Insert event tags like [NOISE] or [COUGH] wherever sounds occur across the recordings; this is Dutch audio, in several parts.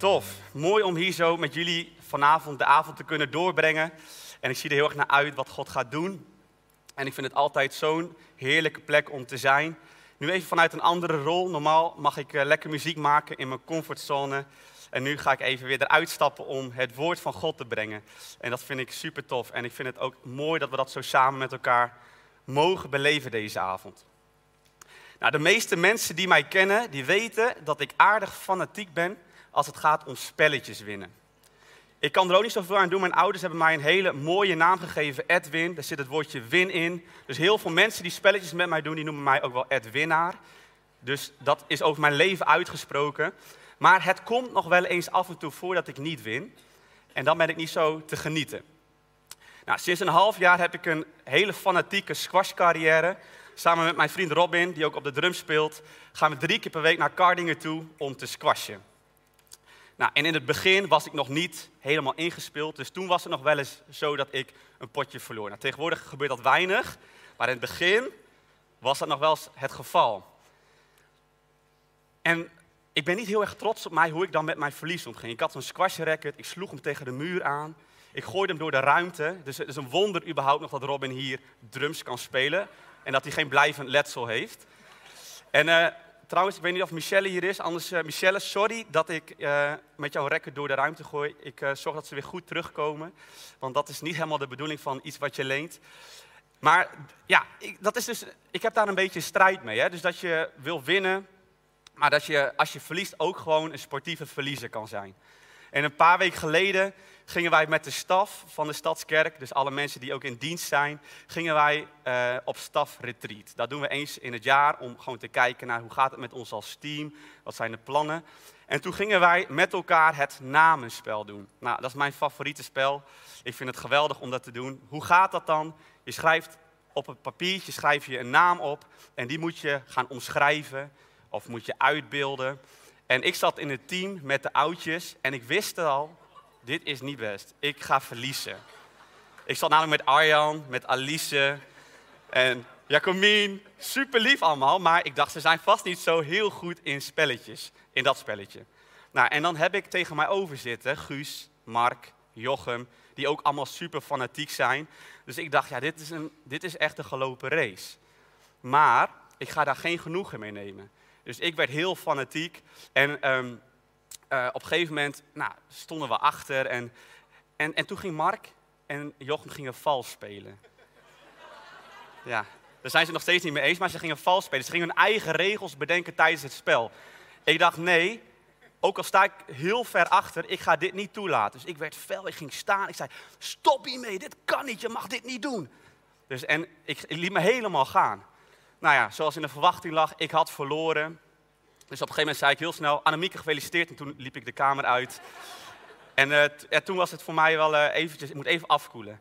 Tof, mooi om hier zo met jullie vanavond de avond te kunnen doorbrengen. En ik zie er heel erg naar uit wat God gaat doen. En ik vind het altijd zo'n heerlijke plek om te zijn. Nu even vanuit een andere rol. Normaal mag ik uh, lekker muziek maken in mijn comfortzone. En nu ga ik even weer eruit stappen om het woord van God te brengen. En dat vind ik super tof. En ik vind het ook mooi dat we dat zo samen met elkaar mogen beleven deze avond. Nou, de meeste mensen die mij kennen, die weten dat ik aardig fanatiek ben als het gaat om spelletjes winnen. Ik kan er ook niet zoveel aan doen. Mijn ouders hebben mij een hele mooie naam gegeven, Edwin. Daar zit het woordje win in. Dus heel veel mensen die spelletjes met mij doen, die noemen mij ook wel Edwinnaar. Dus dat is over mijn leven uitgesproken. Maar het komt nog wel eens af en toe voor dat ik niet win. En dan ben ik niet zo te genieten. Nou, sinds een half jaar heb ik een hele fanatieke squashcarrière. Samen met mijn vriend Robin, die ook op de drum speelt, gaan we drie keer per week naar Cardingen toe om te squashen. Nou, en in het begin was ik nog niet helemaal ingespeeld, dus toen was het nog wel eens zo dat ik een potje verloor. Nou, tegenwoordig gebeurt dat weinig, maar in het begin was dat nog wel eens het geval. En ik ben niet heel erg trots op mij hoe ik dan met mijn verlies omging. Ik had zo'n squash racket, ik sloeg hem tegen de muur aan. Ik gooide hem door de ruimte. Dus het is een wonder überhaupt nog dat Robin hier drums kan spelen. En dat hij geen blijvend letsel heeft. En uh, trouwens, ik weet niet of Michelle hier is. Anders, uh, Michelle, sorry dat ik uh, met jouw rekker door de ruimte gooi. Ik zorg dat ze weer goed terugkomen. Want dat is niet helemaal de bedoeling van iets wat je leent. Maar ja, ik, dat is dus, ik heb daar een beetje strijd mee. Hè? Dus dat je wil winnen, maar dat je als je verliest ook gewoon een sportieve verliezer kan zijn. En een paar weken geleden gingen wij met de staf van de Stadskerk, dus alle mensen die ook in dienst zijn, gingen wij uh, op stafretreat. Dat doen we eens in het jaar om gewoon te kijken naar hoe gaat het met ons als team, wat zijn de plannen. En toen gingen wij met elkaar het namenspel doen. Nou, dat is mijn favoriete spel. Ik vind het geweldig om dat te doen. Hoe gaat dat dan? Je schrijft op een papiertje schrijf je een naam op en die moet je gaan omschrijven of moet je uitbeelden. En ik zat in het team met de oudjes en ik wist al, dit is niet best. Ik ga verliezen. Ik zat namelijk met Arjan, met Alice en Jacomien. Super lief allemaal, maar ik dacht, ze zijn vast niet zo heel goed in spelletjes, in dat spelletje. Nou, en dan heb ik tegen mij overzitten Guus, Mark, Jochem, die ook allemaal super fanatiek zijn. Dus ik dacht, ja, dit is, een, dit is echt een gelopen race. Maar ik ga daar geen genoegen mee nemen. Dus ik werd heel fanatiek. En um, uh, op een gegeven moment nou, stonden we achter. En, en, en toen ging Mark en Jochem gingen vals spelen. Ja, daar zijn ze nog steeds niet mee eens, maar ze gingen vals spelen. Ze gingen hun eigen regels bedenken tijdens het spel. Ik dacht, nee, ook al sta ik heel ver achter, ik ga dit niet toelaten. Dus ik werd fel, ik ging staan. Ik zei, stop hiermee, dit kan niet, je mag dit niet doen. Dus, en ik, ik liet me helemaal gaan. Nou ja, zoals in de verwachting lag, ik had verloren. Dus op een gegeven moment zei ik heel snel, Annemieke gefeliciteerd. En toen liep ik de kamer uit. En uh, toen was het voor mij wel uh, eventjes, ik moet even afkoelen.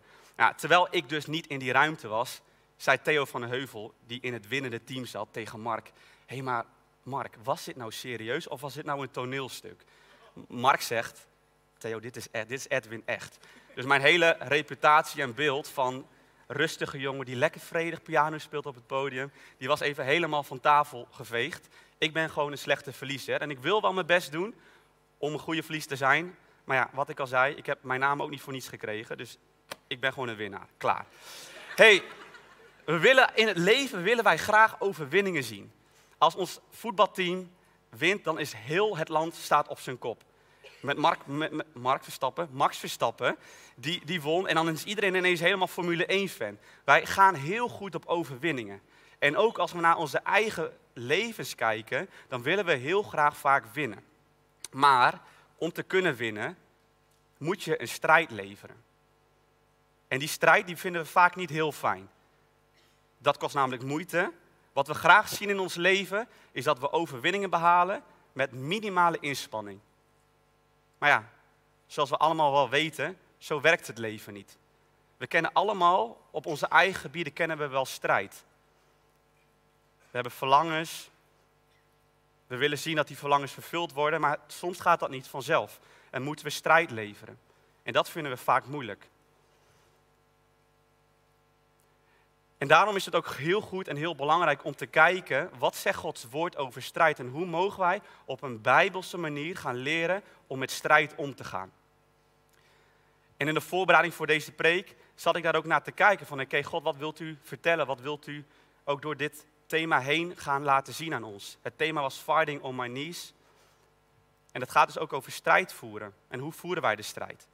Terwijl ik dus niet in die ruimte was, zei Theo van den Heuvel, die in het winnende team zat, tegen Mark. Hé, hey, maar Mark, was dit nou serieus of was dit nou een toneelstuk? Mark zegt, Theo, dit is, dit is Edwin echt. Dus mijn hele reputatie en beeld van rustige jongen die lekker vredig piano speelt op het podium, die was even helemaal van tafel geveegd. Ik ben gewoon een slechte verliezer en ik wil wel mijn best doen om een goede verlies te zijn. Maar ja, wat ik al zei, ik heb mijn naam ook niet voor niets gekregen, dus ik ben gewoon een winnaar. Klaar. hey, we willen, in het leven willen wij graag overwinningen zien. Als ons voetbalteam wint, dan is heel het land staat op zijn kop met Mark, met, Mark Verstappen, Max Verstappen, die, die won. En dan is iedereen ineens helemaal Formule 1-fan. Wij gaan heel goed op overwinningen. En ook als we naar onze eigen levens kijken, dan willen we heel graag vaak winnen. Maar om te kunnen winnen, moet je een strijd leveren. En die strijd die vinden we vaak niet heel fijn. Dat kost namelijk moeite. Wat we graag zien in ons leven is dat we overwinningen behalen met minimale inspanning. Maar ja, zoals we allemaal wel weten, zo werkt het leven niet. We kennen allemaal, op onze eigen gebieden kennen we wel strijd. We hebben verlangens. We willen zien dat die verlangens vervuld worden, maar soms gaat dat niet vanzelf. En moeten we strijd leveren. En dat vinden we vaak moeilijk. En daarom is het ook heel goed en heel belangrijk om te kijken, wat zegt Gods woord over strijd en hoe mogen wij op een bijbelse manier gaan leren om met strijd om te gaan. En in de voorbereiding voor deze preek zat ik daar ook naar te kijken van oké God, wat wilt u vertellen? Wat wilt u ook door dit thema heen gaan laten zien aan ons? Het thema was Fighting on My Knees. En het gaat dus ook over strijd voeren. En hoe voeren wij de strijd?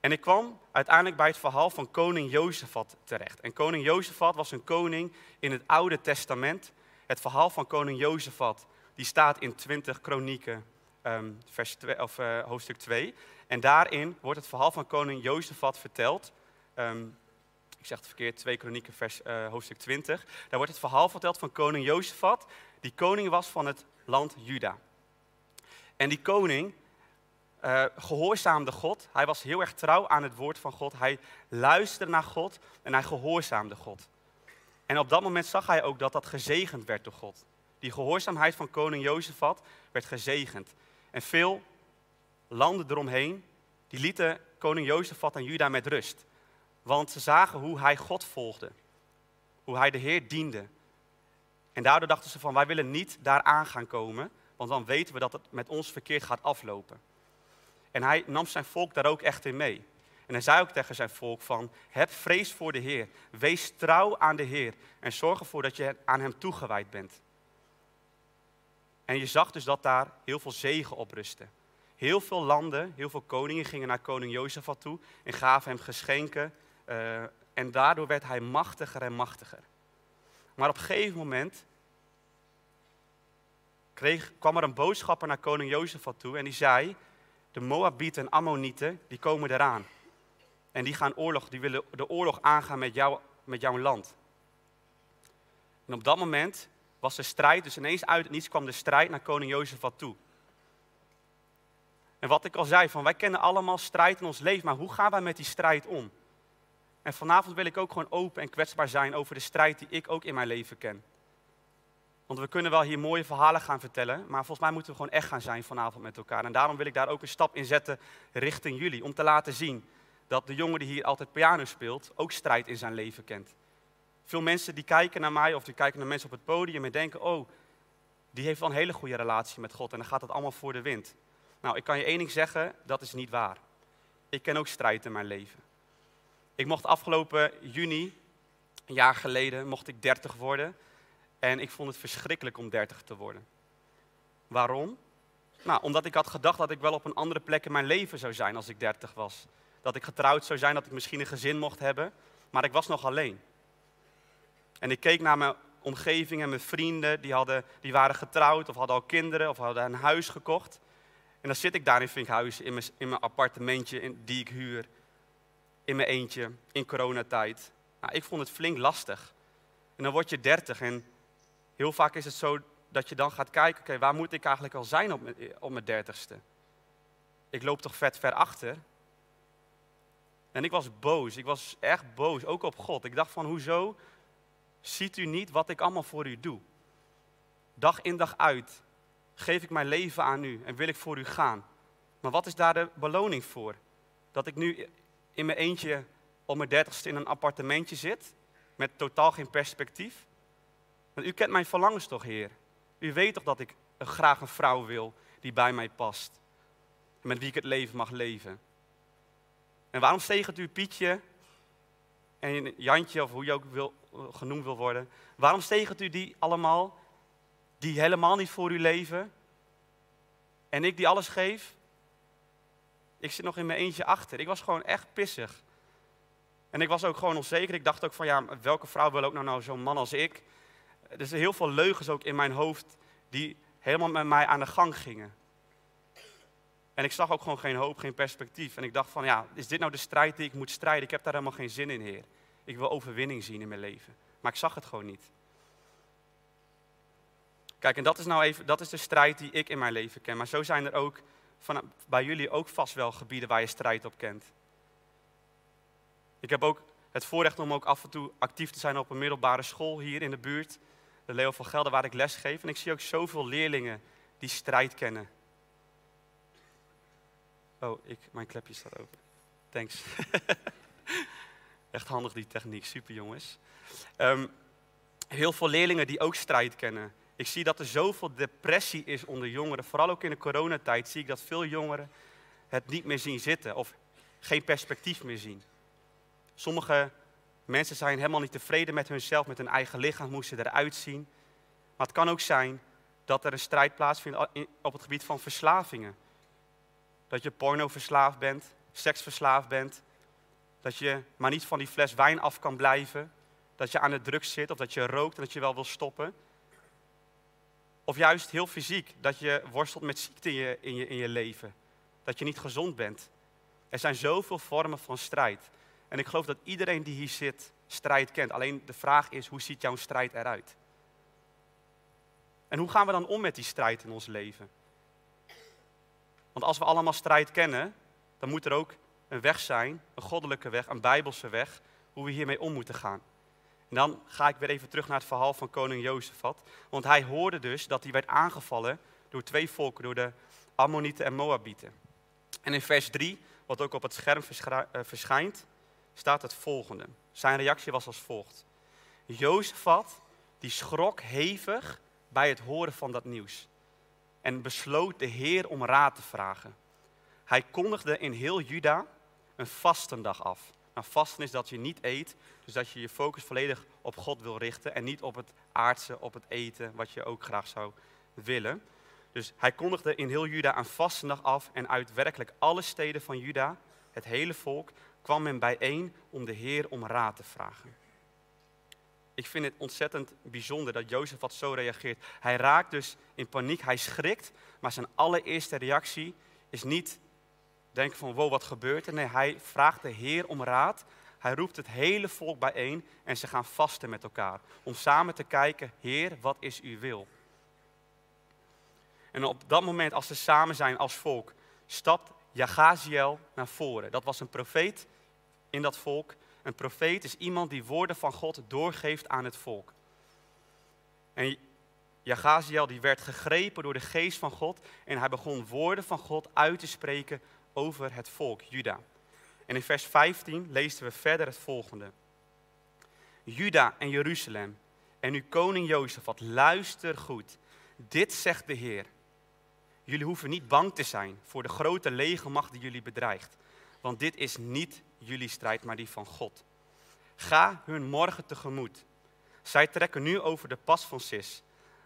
En ik kwam uiteindelijk bij het verhaal van koning Jozefat terecht. En koning Jozefat was een koning in het Oude Testament. Het verhaal van koning Jozefat, die staat in 20 kronieken, um, vers 2, of, uh, hoofdstuk 2. En daarin wordt het verhaal van koning Jozefat verteld. Um, ik zeg het verkeerd, 2 kronieken, vers, uh, hoofdstuk 20. Daar wordt het verhaal verteld van koning Jozefat, die koning was van het land Juda. En die koning, uh, gehoorzaamde God. Hij was heel erg trouw aan het woord van God. Hij luisterde naar God en hij gehoorzaamde God. En op dat moment zag hij ook dat dat gezegend werd door God. Die gehoorzaamheid van koning Jozefat werd gezegend. En veel landen eromheen, die lieten koning Jozefat en Juda met rust. Want ze zagen hoe hij God volgde. Hoe hij de Heer diende. En daardoor dachten ze van, wij willen niet daaraan gaan komen. Want dan weten we dat het met ons verkeerd gaat aflopen. En hij nam zijn volk daar ook echt in mee. En hij zei ook tegen zijn volk van, heb vrees voor de Heer. Wees trouw aan de Heer. En zorg ervoor dat je aan hem toegewijd bent. En je zag dus dat daar heel veel zegen op rustte. Heel veel landen, heel veel koningen gingen naar koning Jozefat toe en gaven hem geschenken. Uh, en daardoor werd hij machtiger en machtiger. Maar op een gegeven moment kreeg, kwam er een boodschapper naar koning Jozefat toe en die zei, de Moabieten en Ammonieten, die komen eraan. En die, gaan oorlog, die willen de oorlog aangaan met, jou, met jouw land. En op dat moment was er strijd, dus ineens uit het niets kwam de strijd naar koning Jozefat toe. En wat ik al zei, van wij kennen allemaal strijd in ons leven, maar hoe gaan wij met die strijd om? En vanavond wil ik ook gewoon open en kwetsbaar zijn over de strijd die ik ook in mijn leven ken. Want we kunnen wel hier mooie verhalen gaan vertellen, maar volgens mij moeten we gewoon echt gaan zijn vanavond met elkaar. En daarom wil ik daar ook een stap in zetten richting jullie, om te laten zien dat de jongen die hier altijd piano speelt, ook strijd in zijn leven kent. Veel mensen die kijken naar mij of die kijken naar mensen op het podium en denken, oh, die heeft wel een hele goede relatie met God en dan gaat het allemaal voor de wind. Nou, ik kan je één ding zeggen, dat is niet waar. Ik ken ook strijd in mijn leven. Ik mocht afgelopen juni, een jaar geleden, mocht ik 30 worden. En ik vond het verschrikkelijk om 30 te worden. Waarom? Nou, omdat ik had gedacht dat ik wel op een andere plek in mijn leven zou zijn als ik 30 was. Dat ik getrouwd zou zijn, dat ik misschien een gezin mocht hebben. Maar ik was nog alleen. En ik keek naar mijn omgeving en mijn vrienden, die, hadden, die waren getrouwd of hadden al kinderen of hadden een huis gekocht. En dan zit ik daar in Vinkhuizen, in mijn, in mijn appartementje in, die ik huur, in mijn eentje, in coronatijd. Nou, ik vond het flink lastig. En dan word je 30 en Heel vaak is het zo dat je dan gaat kijken, oké, waar moet ik eigenlijk al zijn op mijn, op mijn dertigste? Ik loop toch vet ver achter? En ik was boos, ik was echt boos, ook op God. Ik dacht van, hoezo ziet u niet wat ik allemaal voor u doe? Dag in dag uit geef ik mijn leven aan u en wil ik voor u gaan. Maar wat is daar de beloning voor? Dat ik nu in mijn eentje op mijn dertigste in een appartementje zit, met totaal geen perspectief? U kent mijn verlangens toch, Heer? U weet toch dat ik graag een vrouw wil die bij mij past. Met wie ik het leven mag leven. En waarom zegent u Pietje en Jantje, of hoe je ook wil, genoemd wil worden. Waarom zegent u die allemaal, die helemaal niet voor u leven? En ik die alles geef? Ik zit nog in mijn eentje achter. Ik was gewoon echt pissig. En ik was ook gewoon onzeker. Ik dacht ook van, ja, welke vrouw wil ook nou, nou zo'n man als ik? Er zijn heel veel leugens ook in mijn hoofd die helemaal met mij aan de gang gingen. En ik zag ook gewoon geen hoop, geen perspectief. En ik dacht van, ja, is dit nou de strijd die ik moet strijden? Ik heb daar helemaal geen zin in, Heer. Ik wil overwinning zien in mijn leven. Maar ik zag het gewoon niet. Kijk, en dat is nou even, dat is de strijd die ik in mijn leven ken. Maar zo zijn er ook van, bij jullie ook vast wel gebieden waar je strijd op kent. Ik heb ook het voorrecht om ook af en toe actief te zijn op een middelbare school hier in de buurt de Leo van Gelder, waar ik les geef. En ik zie ook zoveel leerlingen die strijd kennen. Oh, ik, mijn klepje staat open. Thanks. [LAUGHS] Echt handig die techniek, super jongens. Ehm, heel veel leerlingen die ook strijd kennen. Ik zie dat er zoveel depressie is onder jongeren. Vooral ook in de coronatijd zie ik dat veel jongeren het niet meer zien zitten of geen perspectief meer zien. Sommige mensen zijn helemaal niet tevreden met hunzelf, met hun eigen lichaam, hoe ze eruit zien. Maar het kan ook zijn dat er een strijd plaatsvindt op het gebied van verslavingen. Dat je porno verslaafd bent, seksverslaafd bent, dat je maar niet van die fles wijn af kan blijven, dat je aan de drugs zit of dat je rookt en dat je wel wil stoppen. Of juist heel fysiek, dat je worstelt met ziekte in je, in je, in je leven, dat je niet gezond bent. Er zijn zoveel vormen van strijd. En ik geloof dat iedereen die hier zit strijd kent. Alleen de vraag is, hoe ziet jouw strijd eruit? En hoe gaan we dan om met die strijd in ons leven? Want als we allemaal strijd kennen, dan moet er ook een weg zijn, een goddelijke weg, een bijbelse weg, hoe we hiermee om moeten gaan. En dan ga ik weer even terug naar het verhaal van koning Jozefat. Want hij hoorde dus dat hij werd aangevallen door twee volken, door de Ammonieten en Moabieten. En in vers 3, wat ook op het scherm eh, verschijnt, staat het volgende. Zijn reactie was als volgt. Jozefat, die schrok hevig bij het horen van dat nieuws. En besloot de Heer om raad te vragen. Hij kondigde in heel Juda een vastendag af. Nou, vasten is dat je niet eet, dus dat je je focus volledig op God wil richten en niet op het aardse, op het eten, wat je ook graag zou willen. Dus hij kondigde in heel Juda een vastendag af en uit werkelijk alle steden van Juda, het hele volk, kwam men bijeen om de Heer om raad te vragen. Ik vind het ontzettend bijzonder dat Jozef wat zo reageert. Hij raakt dus in paniek, hij schrikt, maar zijn allereerste reactie is niet denken van wow, wat gebeurt er? Nee, hij vraagt de Heer om raad. Hij roept het hele volk bijeen en ze gaan vasten met elkaar. Om samen te kijken, Heer, wat is uw wil? En op dat moment, als ze samen zijn als volk, stapt Jagaziel naar voren. Dat was een profeet in dat volk. Een profeet is iemand die woorden van God doorgeeft aan het volk. En Jagaziel die werd gegrepen door de geest van God en hij begon woorden van God uit te spreken over het volk Juda. En in vers 15 lezen we verder het volgende. Juda en Jeruzalem en uw koning Jozefat, luister goed. Dit zegt de Heer. Jullie hoeven niet bang te zijn voor de grote legermacht die jullie bedreigt. Want dit is niet jullie strijd, maar die van God. Ga hun morgen tegemoet. Zij trekken nu over de pas van Sis.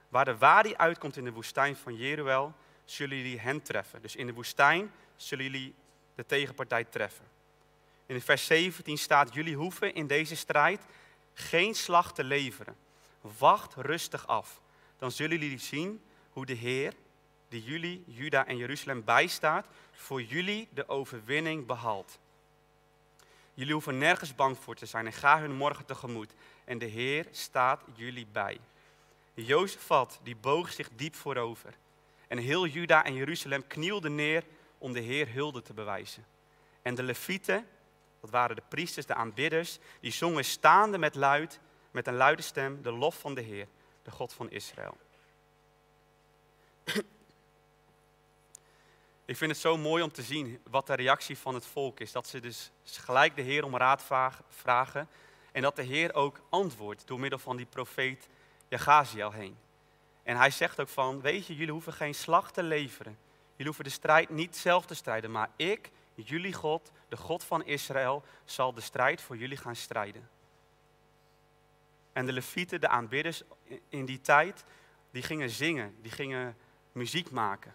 Waar de wadi uitkomt in de woestijn van Jeruel, zullen jullie hen treffen. Dus in de woestijn zullen jullie de tegenpartij treffen. In vers 17 staat, jullie hoeven in deze strijd geen slag te leveren. Wacht rustig af. Dan zullen jullie zien hoe de Heer, die jullie, Juda en Jeruzalem bijstaat, voor jullie de overwinning behaalt. Jullie hoeven nergens bang voor te zijn en ga hun morgen tegemoet. En de Heer staat jullie bij. Jozefat, die boog zich diep voorover. En heel Juda en Jeruzalem knielde neer om de Heer hulde te bewijzen. En de levieten, dat waren de priesters, de aanbidders, die zongen staande met luid, met een luide stem, de lof van de Heer, de God van Israël. Ik vind het zo mooi om te zien wat de reactie van het volk is. Dat ze dus gelijk de Heer om raad vragen. En dat de Heer ook antwoordt door middel van die profeet Jagaziel heen. En hij zegt ook van, weet je, jullie hoeven geen slag te leveren. Jullie hoeven de strijd niet zelf te strijden, maar ik, jullie God, de God van Israël, zal de strijd voor jullie gaan strijden. En de levieten, de aanbidders in die tijd, die gingen zingen, die gingen muziek maken.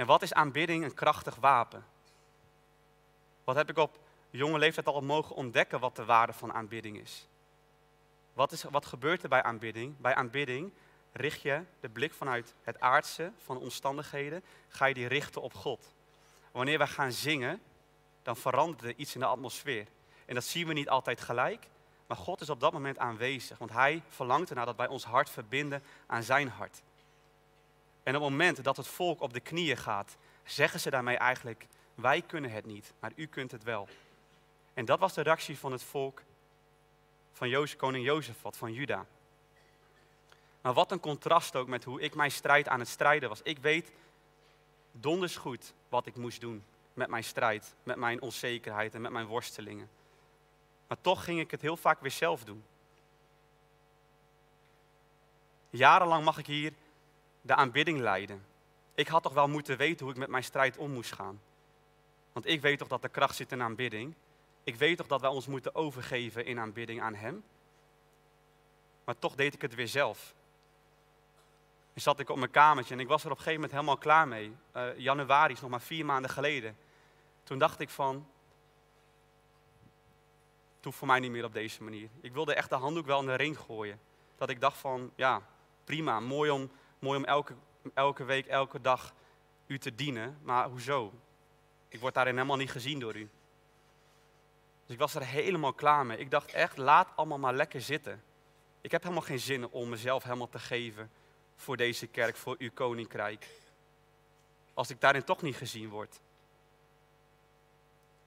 En wat is aanbidding een krachtig wapen? Wat heb ik op jonge leeftijd al mogen ontdekken wat de waarde van aanbidding is? Wat, is, wat gebeurt er bij aanbidding? Bij aanbidding richt je de blik vanuit het aardse, van omstandigheden, ga je die richten op God. Wanneer we gaan zingen, dan verandert er iets in de atmosfeer. En dat zien we niet altijd gelijk, maar God is op dat moment aanwezig, want Hij verlangt ernaar dat wij ons hart verbinden aan Zijn hart. En op het moment dat het volk op de knieën gaat, zeggen ze daarmee eigenlijk, wij kunnen het niet, maar u kunt het wel. En dat was de reactie van het volk van Jozef, koning Jozef, wat van Juda. Maar wat een contrast ook met hoe ik mijn strijd aan het strijden was. Ik weet donders goed wat ik moest doen met mijn strijd, met mijn onzekerheid en met mijn worstelingen. Maar toch ging ik het heel vaak weer zelf doen. Jarenlang mag ik hier de aanbidding leiden. Ik had toch wel moeten weten hoe ik met mijn strijd om moest gaan. Want ik weet toch dat de kracht zit in aanbidding. Ik weet toch dat wij ons moeten overgeven in aanbidding aan Hem. Maar toch deed ik het weer zelf. En zat ik op mijn kamertje en ik was er op een gegeven moment helemaal klaar mee. Uh, januari is nog maar vier maanden geleden. Toen dacht ik van, het voor mij niet meer op deze manier. Ik wilde echt de handdoek wel in de ring gooien. Dat ik dacht van, ja, prima, mooi om, mooi om elke, elke week, elke dag u te dienen. Maar hoezo? Ik word daarin helemaal niet gezien door u. Dus ik was er helemaal klaar mee. Ik dacht echt, laat allemaal maar lekker zitten. Ik heb helemaal geen zin om mezelf helemaal te geven voor deze kerk, voor uw koninkrijk. Als ik daarin toch niet gezien word.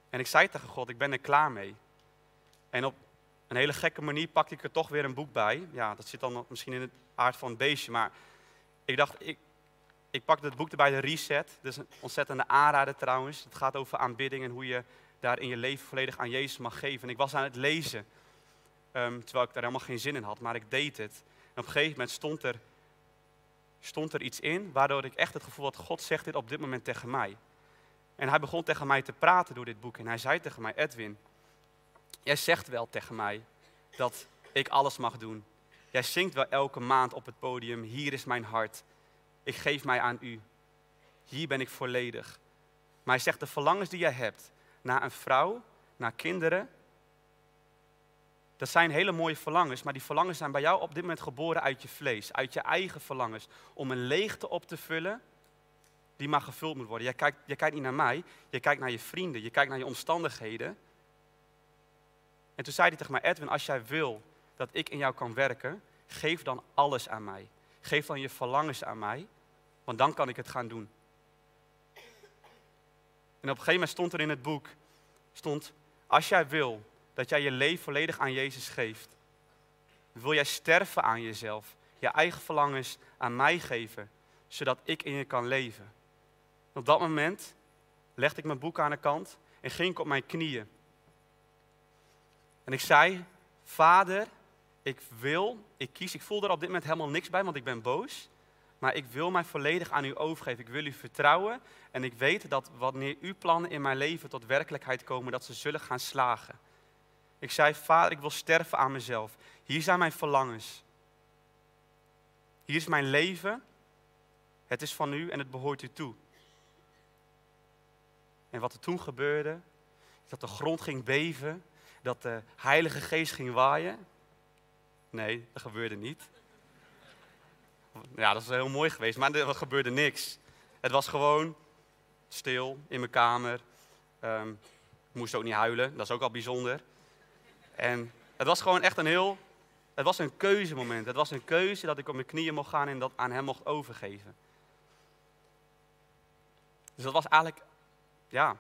En ik zei tegen God, ik ben er klaar mee. En op een hele gekke manier pakte ik er toch weer een boek bij. Ja, dat zit dan misschien in het aard van een beestje. Maar ik dacht, ik, ik pakte het boek erbij, de Reset. Dat is een ontzettende aanrader trouwens. Het gaat over aanbidding en hoe je daar in je leven volledig aan Jezus mag geven. En ik was aan het lezen, ehm, terwijl ik daar helemaal geen zin in had. Maar ik deed het. En op een gegeven moment stond er, stond er iets in, waardoor ik echt het gevoel had, God zegt dit op dit moment tegen mij. En hij begon tegen mij te praten door dit boek. En hij zei tegen mij, Edwin, jij zegt wel tegen mij dat ik alles mag doen. Jij zingt wel elke maand op het podium, hier is mijn hart. Ik geef mij aan u. Hier ben ik volledig. Maar hij zegt, de verlangens die jij hebt naar een vrouw, naar kinderen, dat zijn hele mooie verlangens, maar die verlangens zijn bij jou op dit moment geboren uit je vlees, uit je eigen verlangens, om een leegte op te vullen die maar gevuld moet worden. Jij kijkt, jij kijkt niet naar mij, je kijkt naar je vrienden, je kijkt naar je omstandigheden. En toen zei hij tegen mij, Edwin, als jij wil dat ik in jou kan werken, geef dan alles aan mij. Geef dan je verlangens aan mij, want dan kan ik het gaan doen. En op een gegeven moment stond er in het boek, stond, als jij wil dat jij je leven volledig aan Jezus geeft, wil jij sterven aan jezelf, je eigen verlangens aan mij geven, zodat ik in je kan leven. Op dat moment legde ik mijn boek aan de kant en ging ik op mijn knieën. En ik zei, Vader, ik wil, ik kies, ik voel er op dit moment helemaal niks bij, want ik ben boos. Maar ik wil mij volledig aan u overgeven. Ik wil u vertrouwen. En ik weet dat wanneer uw plannen in mijn leven tot werkelijkheid komen, dat ze zullen gaan slagen. Ik zei, vader, ik wil sterven aan mezelf. Hier zijn mijn verlangens. Hier is mijn leven. Het is van u en het behoort u toe. En wat er toen gebeurde, dat de grond ging beven, dat de Heilige Geest ging waaien. Nee, dat gebeurde niet. Ja, dat is heel mooi geweest, maar er gebeurde niks. Het was gewoon stil in mijn kamer. Um, ik moest ook niet huilen, dat is ook al bijzonder. En het was gewoon echt een heel, het was een keuzemoment. Het was een keuze dat ik op mijn knieën mocht gaan en dat aan hem mocht overgeven. Dus dat was eigenlijk, ja,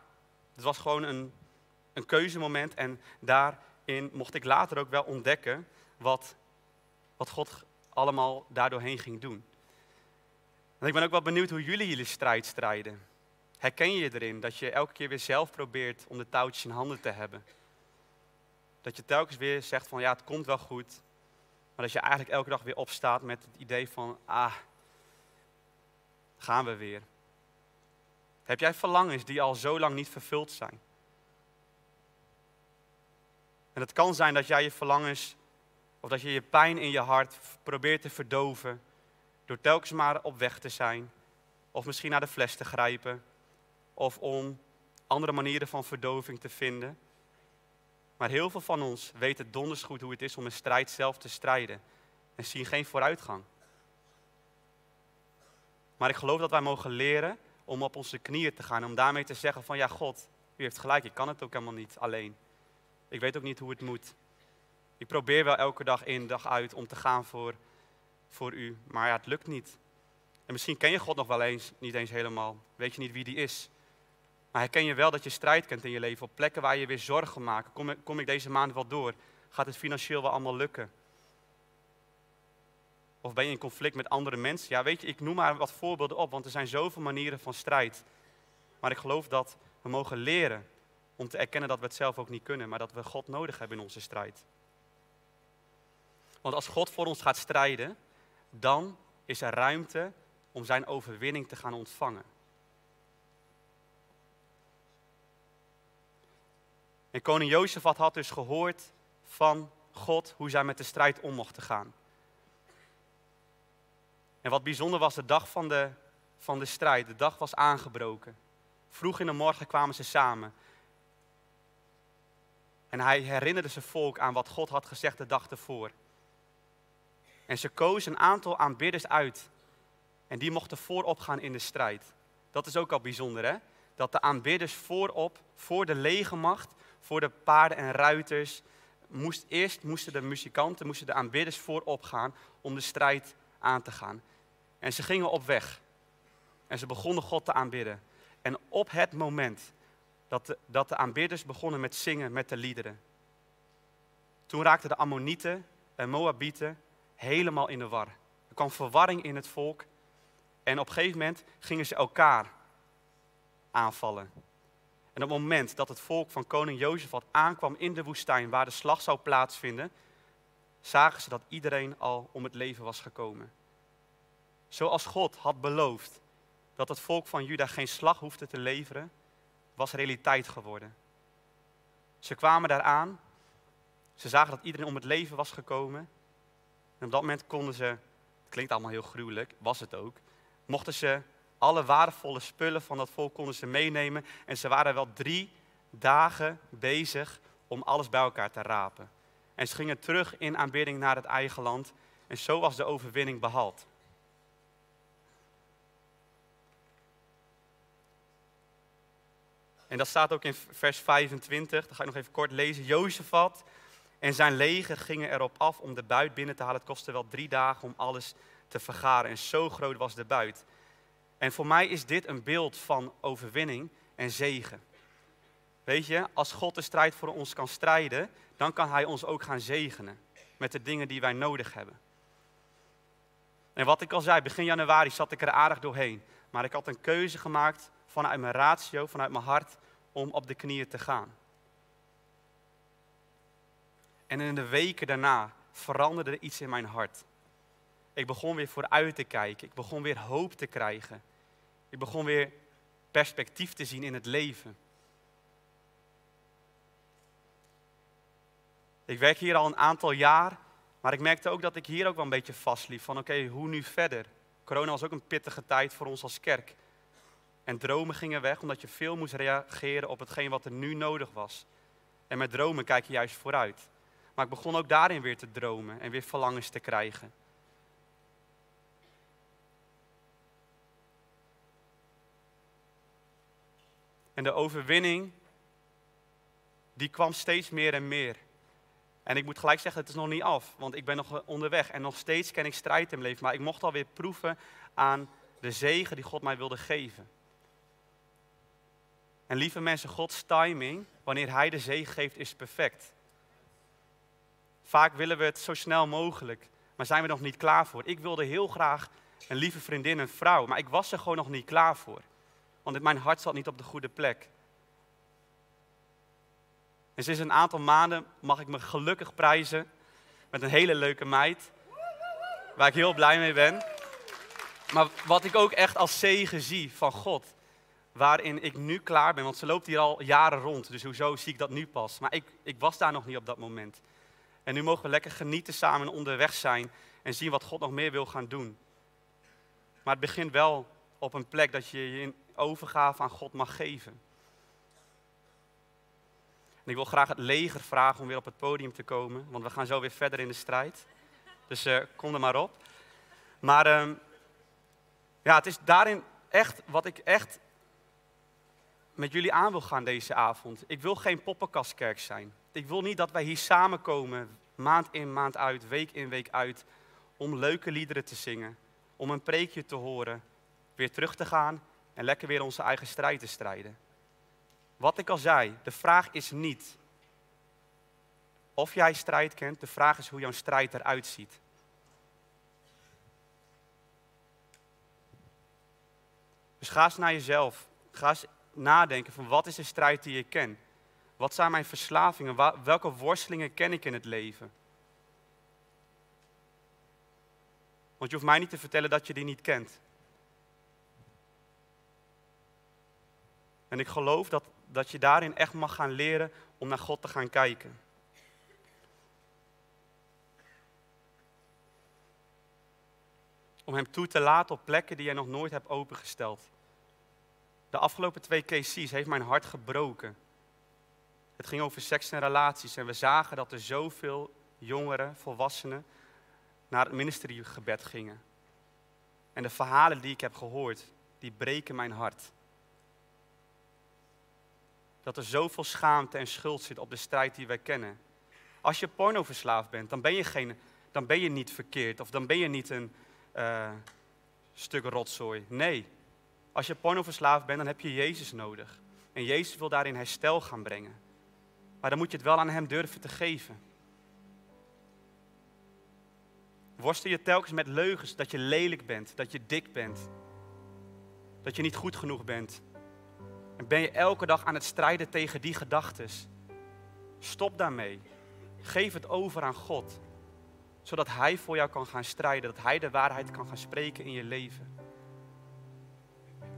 het was gewoon een, een keuzemoment. En daarin mocht ik later ook wel ontdekken wat, wat God allemaal daardoorheen ging doen. En ik ben ook wel benieuwd hoe jullie jullie strijd strijden. Herken je erin dat je elke keer weer zelf probeert om de touwtjes in handen te hebben? Dat je telkens weer zegt van ja, het komt wel goed. Maar dat je eigenlijk elke dag weer opstaat met het idee van ah, gaan we weer. Heb jij verlangens die al zo lang niet vervuld zijn? En het kan zijn dat jij je verlangens of dat je je pijn in je hart probeert te verdoven door telkens maar op weg te zijn. Of misschien naar de fles te grijpen. Of om andere manieren van verdoving te vinden. Maar heel veel van ons weten donders goed hoe het is om een strijd zelf te strijden. En zien geen vooruitgang. Maar ik geloof dat wij mogen leren om op onze knieën te gaan. Om daarmee te zeggen van ja God, u heeft gelijk, ik kan het ook helemaal niet alleen. Ik weet ook niet hoe het moet. Ik probeer wel elke dag in, dag uit om te gaan voor, voor u, maar ja, het lukt niet. En misschien ken je God nog wel eens, niet eens helemaal. Weet je niet wie die is. Maar herken je wel dat je strijd kent in je leven op plekken waar je weer zorgen maakt. Kom, kom ik deze maand wel door? Gaat het financieel wel allemaal lukken? Of ben je in conflict met andere mensen? Ja, weet je, ik noem maar wat voorbeelden op, want er zijn zoveel manieren van strijd. Maar ik geloof dat we mogen leren om te erkennen dat we het zelf ook niet kunnen, maar dat we God nodig hebben in onze strijd. Want als God voor ons gaat strijden, dan is er ruimte om zijn overwinning te gaan ontvangen. En koning Jozefat had dus gehoord van God hoe zij met de strijd om mochten gaan. En wat bijzonder was, de dag van de, van de strijd, de dag was aangebroken. Vroeg in de morgen kwamen ze samen. En hij herinnerde zijn volk aan wat God had gezegd de dag ervoor. En ze kozen een aantal aanbidders uit. En die mochten voorop gaan in de strijd. Dat is ook al bijzonder, hè? Dat de aanbidders voorop, voor de legermacht, voor de paarden en ruiters, moest, eerst moesten de muzikanten, moesten de aanbidders voorop gaan om de strijd aan te gaan. En ze gingen op weg. En ze begonnen God te aanbidden. En op het moment dat de, dat de aanbidders begonnen met zingen met de liederen, toen raakten de Ammonieten en Moabieten helemaal in de war. Er kwam verwarring in het volk. En op een gegeven moment gingen ze elkaar aanvallen. En op het moment dat het volk van koning Jozefat aankwam in de woestijn waar de slag zou plaatsvinden, zagen ze dat iedereen al om het leven was gekomen. Zoals God had beloofd dat het volk van Juda geen slag hoefde te leveren, was realiteit geworden. Ze kwamen daaraan, ze zagen dat iedereen om het leven was gekomen. En op dat moment konden ze, het klinkt allemaal heel gruwelijk, was het ook, mochten ze alle waardevolle spullen van dat volk konden ze meenemen. En ze waren wel drie dagen bezig om alles bij elkaar te rapen. En ze gingen terug in aanbidding naar het eigen land. En zo was de overwinning behaald. En dat staat ook in vers 25, dat ga ik nog even kort lezen. Jozefat en zijn leger gingen erop af om de buit binnen te halen. Het kostte wel drie dagen om alles te vergaren. En zo groot was de buit. En voor mij is dit een beeld van overwinning en zegen. Weet je, als God de strijd voor ons kan strijden, dan kan Hij ons ook gaan zegenen met de dingen die wij nodig hebben. En wat ik al zei, begin januari zat ik er aardig doorheen. Maar ik had een keuze gemaakt vanuit mijn ratio, vanuit mijn hart, om op de knieën te gaan. En in de weken daarna veranderde er iets in mijn hart. Ik begon weer vooruit te kijken. Ik begon weer hoop te krijgen. Ik begon weer perspectief te zien in het leven. Ik werk hier al een aantal jaar, maar ik merkte ook dat ik hier ook wel een beetje vastliep. Van oké, hoe nu verder? Corona was ook een pittige tijd voor ons als kerk. En dromen gingen weg omdat je veel moest reageren op hetgeen wat er nu nodig was. En met dromen kijk je juist vooruit. Maar ik begon ook daarin weer te dromen en weer verlangens te krijgen. En de overwinning, die kwam steeds meer en meer. En ik moet gelijk zeggen, het is nog niet af, want ik ben nog onderweg. En nog steeds ken ik strijd in mijn leven, maar ik mocht alweer proeven aan de zegen die God mij wilde geven. En lieve mensen, Gods timing, wanneer Hij de zegen geeft, is perfect. Vaak willen we het zo snel mogelijk, maar zijn we nog niet klaar voor. Ik wilde heel graag een lieve vriendin, een vrouw, maar ik was er gewoon nog niet klaar voor. Want mijn hart zat niet op de goede plek. En sinds een aantal maanden mag ik me gelukkig prijzen met een hele leuke meid. Waar ik heel blij mee ben. Maar wat ik ook echt als zegen zie van God. Waarin ik nu klaar ben. Want ze loopt hier al jaren rond. Dus hoezo zie ik dat nu pas. Maar ik, ik was daar nog niet op dat moment. En nu mogen we lekker genieten samen onderweg zijn. En zien wat God nog meer wil gaan doen. Maar het begint wel op een plek dat je je in overgave aan God mag geven. En ik wil graag het leger vragen om weer op het podium te komen, want we gaan zo weer verder in de strijd. Dus uh, kom er maar op. Maar uh, ja, het is daarin echt wat ik echt met jullie aan wil gaan deze avond. Ik wil geen poppenkastkerk zijn. Ik wil niet dat wij hier samenkomen, maand in, maand uit, week in, week uit, om leuke liederen te zingen, om een preekje te horen, weer terug te gaan en lekker weer onze eigen strijd te strijden. Wat ik al zei, de vraag is niet of jij strijd kent, de vraag is hoe jouw strijd eruit ziet. Dus ga eens naar jezelf. Ga eens nadenken van wat is de strijd die je kent. Wat zijn mijn verslavingen? Welke worstelingen ken ik in het leven? Want je hoeft mij niet te vertellen dat je die niet kent. En ik geloof dat, dat je daarin echt mag gaan leren om naar God te gaan kijken. Om Hem toe te laten op plekken die je nog nooit hebt opengesteld. De afgelopen twee KC's heeft mijn hart gebroken. Het ging over seks en relaties en we zagen dat er zoveel jongeren, volwassenen, naar het ministeriegebed gingen. En de verhalen die ik heb gehoord, die breken mijn hart. Dat er zoveel schaamte en schuld zit op de strijd die wij kennen. Als je pornoverslaafd bent, dan ben je, geen, dan ben je niet verkeerd of dan ben je niet een eh, stuk rotzooi. Nee, als je pornoverslaafd bent, dan heb je Jezus nodig. En Jezus wil daarin herstel gaan brengen. Maar dan moet je het wel aan Hem durven te geven. Worstel je telkens met leugens dat je lelijk bent, dat je dik bent, dat je niet goed genoeg bent. En ben je elke dag aan het strijden tegen die gedachten. Stop daarmee. Geef het over aan God, zodat Hij voor jou kan gaan strijden, dat Hij de waarheid kan gaan spreken in je leven.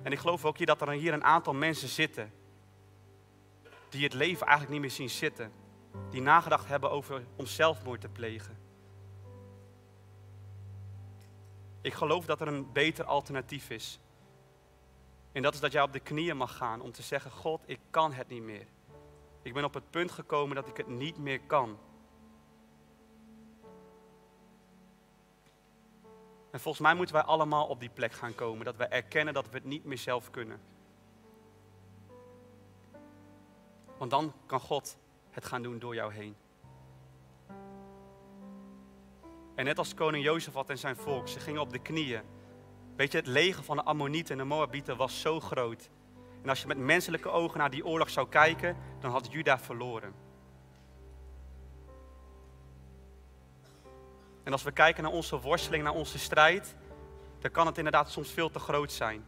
En ik geloof ook hier dat er hier een aantal mensen zitten die het leven eigenlijk niet meer zien zitten, die nagedacht hebben over om zelfmoord te plegen. Ik geloof dat er een beter alternatief is. En dat is dat jij op de knieën mag gaan om te zeggen: God, ik kan het niet meer. Ik ben op het punt gekomen dat ik het niet meer kan. En volgens mij moeten wij allemaal op die plek gaan komen, dat wij erkennen dat we het niet meer zelf kunnen. Want dan kan God het gaan doen door jou heen. En net als koning Jozefat en zijn volk, ze gingen op de knieën. Weet je, het leger van de Ammonieten en de Moabieten was zo groot. En als je met menselijke ogen naar die oorlog zou kijken, dan had Juda verloren. En als we kijken naar onze worsteling, naar onze strijd, dan kan het inderdaad soms veel te groot zijn.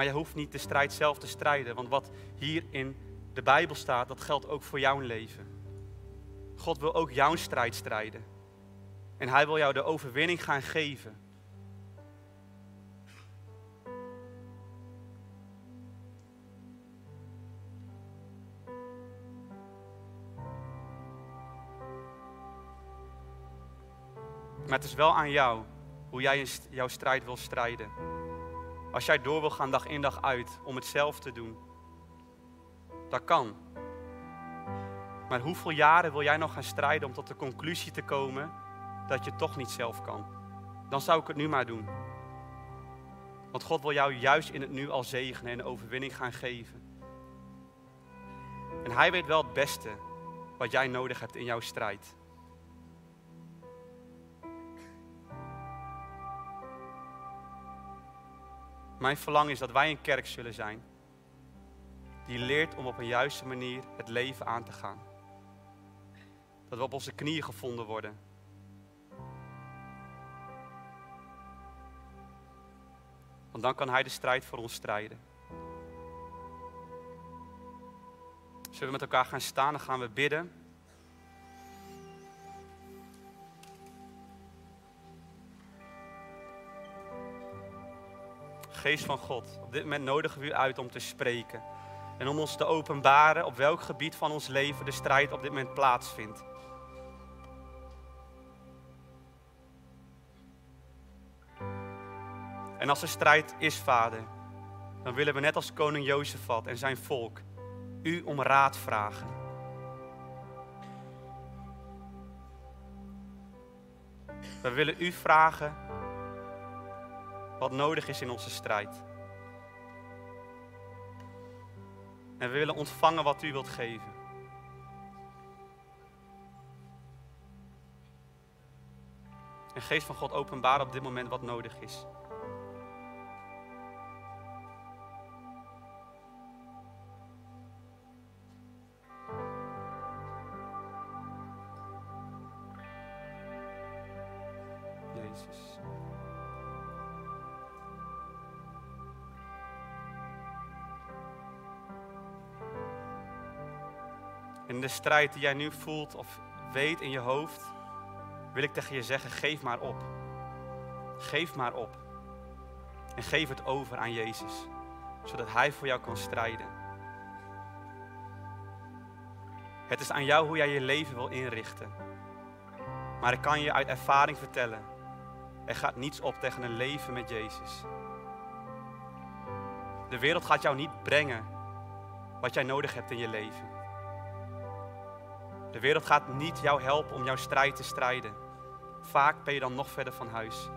Maar je hoeft niet de strijd zelf te strijden, want wat hier in de Bijbel staat, dat geldt ook voor jouw leven. God wil ook jouw strijd strijden. En hij wil jou de overwinning gaan geven. Maar het is wel aan jou hoe jij jouw strijd wil strijden. Als jij door wil gaan dag in dag uit om het zelf te doen, dat kan. Maar hoeveel jaren wil jij nog gaan strijden om tot de conclusie te komen dat je toch niet zelf kan? Dan zou ik het nu maar doen. Want God wil jou juist in het nu al zegenen en overwinning gaan geven. En Hij weet wel het beste wat jij nodig hebt in jouw strijd. Mijn verlangen is dat wij een kerk zullen zijn die leert om op een juiste manier het leven aan te gaan. Dat we op onze knieën gevonden worden. Want dan kan Hij de strijd voor ons strijden. Zullen we met elkaar gaan staan en gaan we bidden. Geest van God, op dit moment nodigen we u uit om te spreken. En om ons te openbaren op welk gebied van ons leven de strijd op dit moment plaatsvindt. En als er strijd is, vader, dan willen we net als koning Jozefat en zijn volk u om raad vragen. We willen u vragen wat nodig is in onze strijd. En we willen ontvangen wat u wilt geven. En geest van God openbaar op dit moment wat nodig is. In de strijd die jij nu voelt of weet in je hoofd, wil ik tegen je zeggen, geef maar op. Geef maar op. En geef het over aan Jezus, zodat Hij voor jou kan strijden. Het is aan jou hoe jij je leven wil inrichten. Maar ik kan je uit ervaring vertellen, er gaat niets op tegen een leven met Jezus. De wereld gaat jou niet brengen wat jij nodig hebt in je leven. De wereld gaat niet jou helpen om jouw strijd te strijden. Vaak ben je dan nog verder van huis.